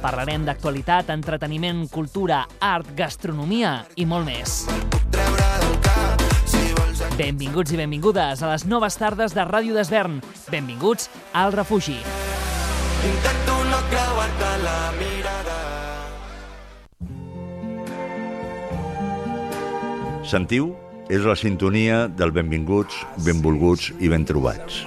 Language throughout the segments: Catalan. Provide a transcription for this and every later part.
Parlarem d'actualitat, entreteniment, cultura, art, gastronomia i molt més. Benvinguts i benvingudes a les noves tardes de Ràdio d'Esvern. Benvinguts al refugi. Intento no creuar-te la mirada. Sentiu? És la sintonia del benvinguts, benvolguts i ben trobats.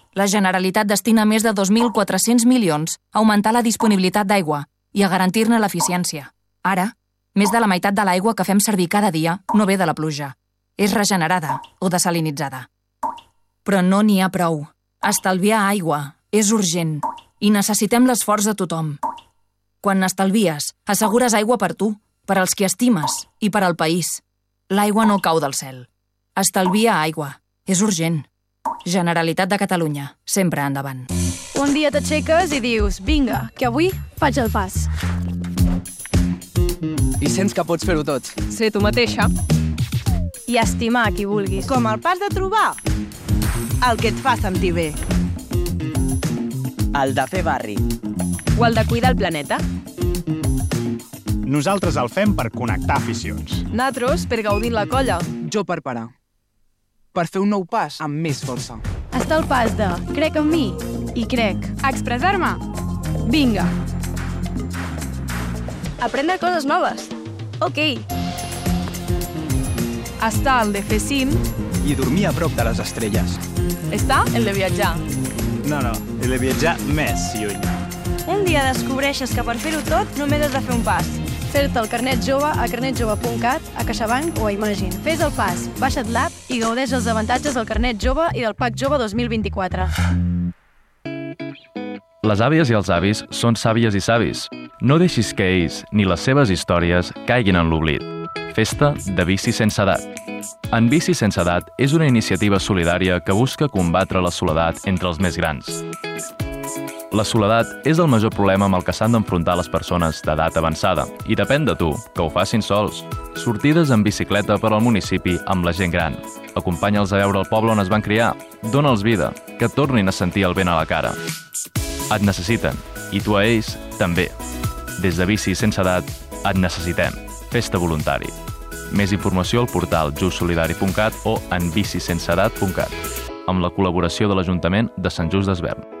La Generalitat destina més de 2.400 milions a augmentar la disponibilitat d'aigua i a garantir-ne l'eficiència. Ara, més de la meitat de l'aigua que fem servir cada dia no ve de la pluja. És regenerada o desalinitzada. Però no n'hi ha prou. Estalviar aigua és urgent i necessitem l'esforç de tothom. Quan n'estalvies, assegures aigua per tu, per als qui estimes i per al país. L'aigua no cau del cel. Estalvia aigua. És urgent. Generalitat de Catalunya. Sempre endavant. Un dia t'aixeques i dius, vinga, que avui faig el pas. I sents que pots fer-ho tot. Ser tu mateixa. I estimar qui vulguis. Com el pas de trobar el que et fa sentir bé. El de fer barri. O el de cuidar el planeta. Nosaltres el fem per connectar aficions. Natros per gaudir la colla. Jo per parar. Per fer un nou pas amb més força. Està el pas de crec en mi i crec. Expressar-me. Vinga. Aprendre coses noves. Ok. Està el de fer cim. I dormir a prop de les estrelles. Està el de viatjar. No, no, he de viatjar més lluny. Un dia descobreixes que per fer-ho tot només has de fer un pas. Fer-te el carnet jove a carnetjove.cat, a CaixaBank o a Imagine. Fes el pas, baixa't l'app i gaudeix els avantatges del carnet jove i del PAC jove 2024. Les àvies i els avis són sàvies i savis. No deixis que ells ni les seves històries caiguin en l'oblit. Festa de bici sense edat. En Bici sense edat és una iniciativa solidària que busca combatre la soledat entre els més grans. La soledat és el major problema amb el que s'han d'enfrontar les persones d'edat avançada i depèn de tu, que ho facin sols. Sortides en bicicleta per al municipi amb la gent gran. Acompanya'ls a veure el poble on es van criar. Dóna'ls vida, que tornin a sentir el vent a la cara. Et necessiten, i tu a ells també. Des de Bici sense edat, et necessitem. Festa voluntari. Més informació al portal justsolidari.cat o en bicisenseedat.cat amb la col·laboració de l'Ajuntament de Sant Just d'Esvern.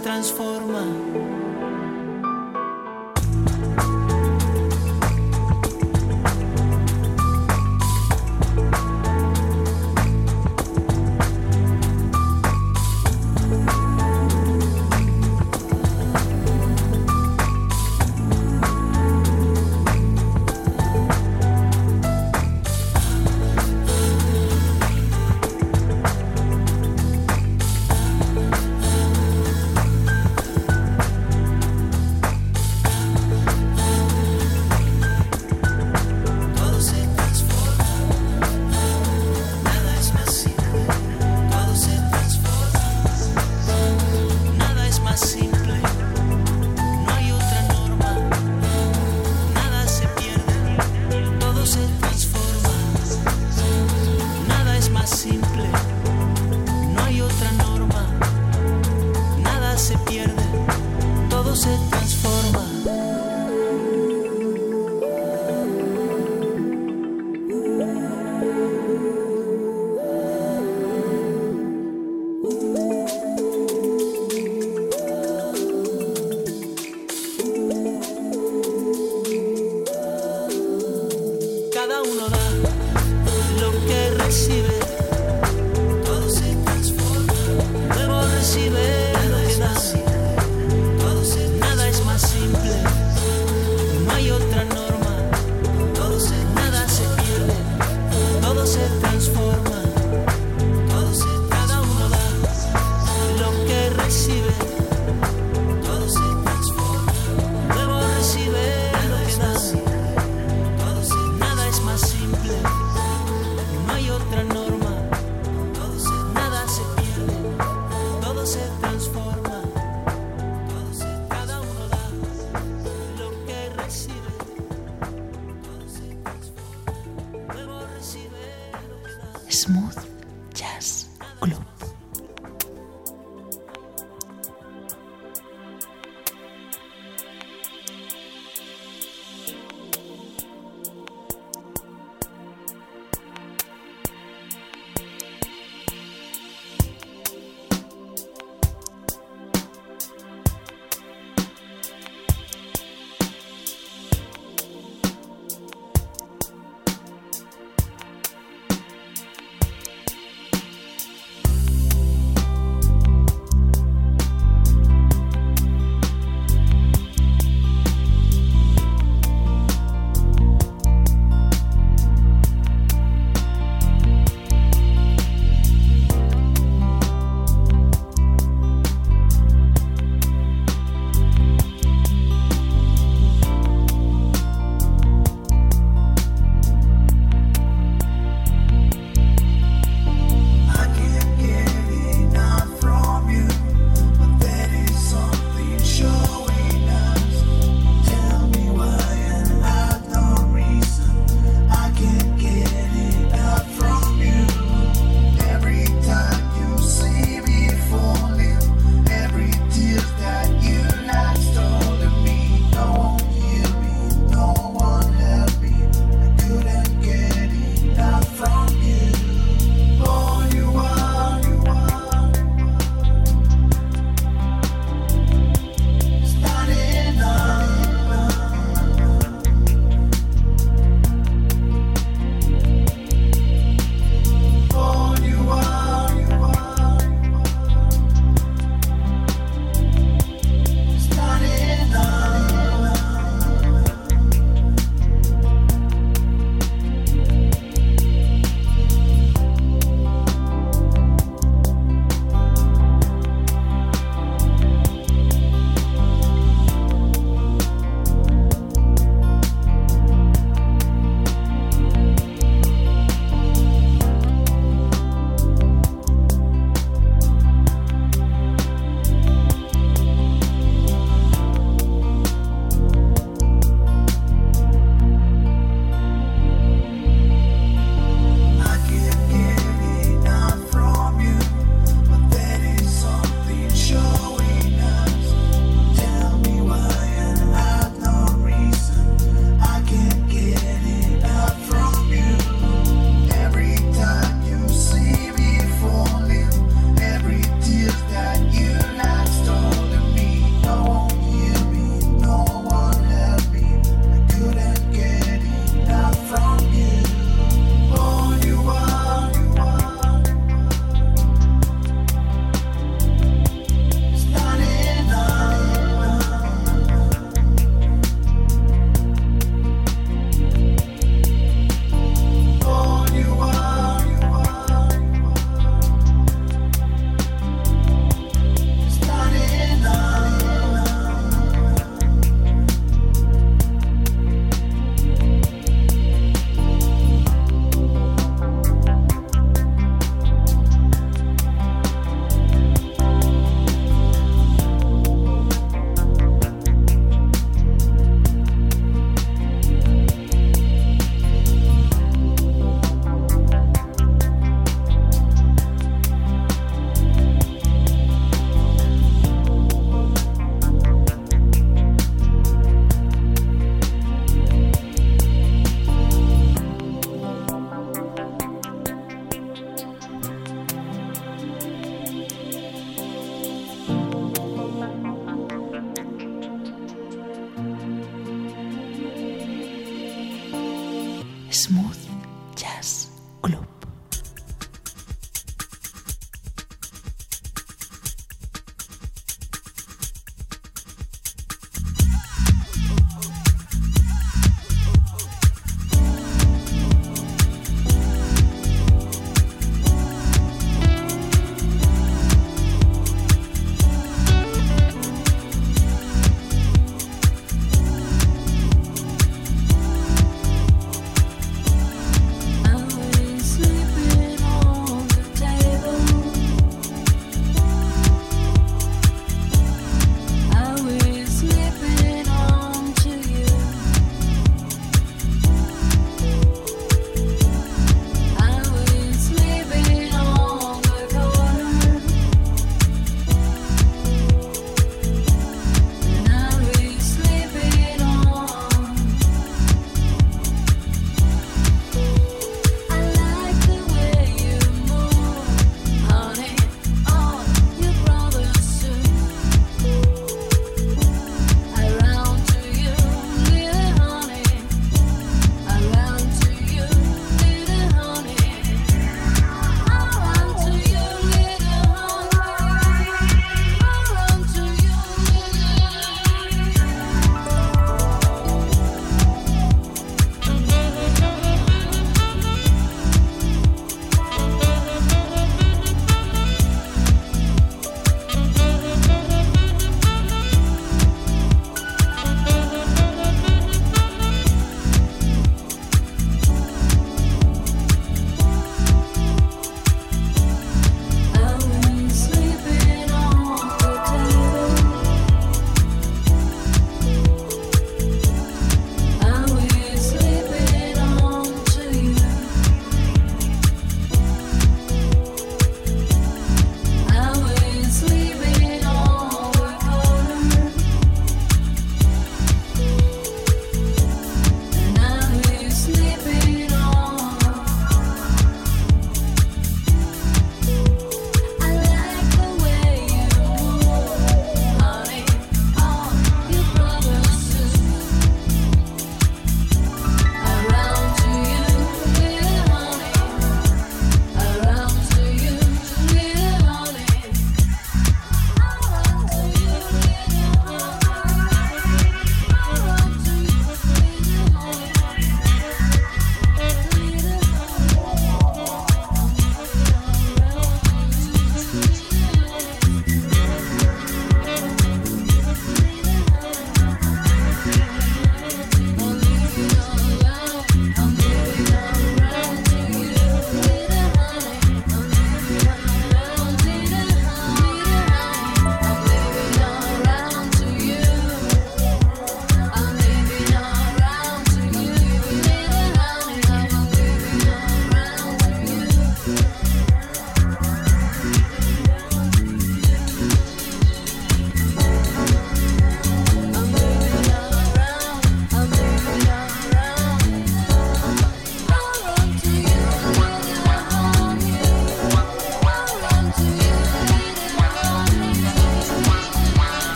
transforma. Uno da lo que recibe.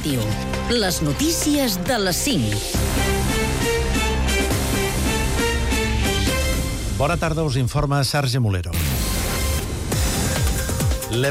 Ràdio. Les notícies de les 5. Bona tarda, us informa Sergi Molero.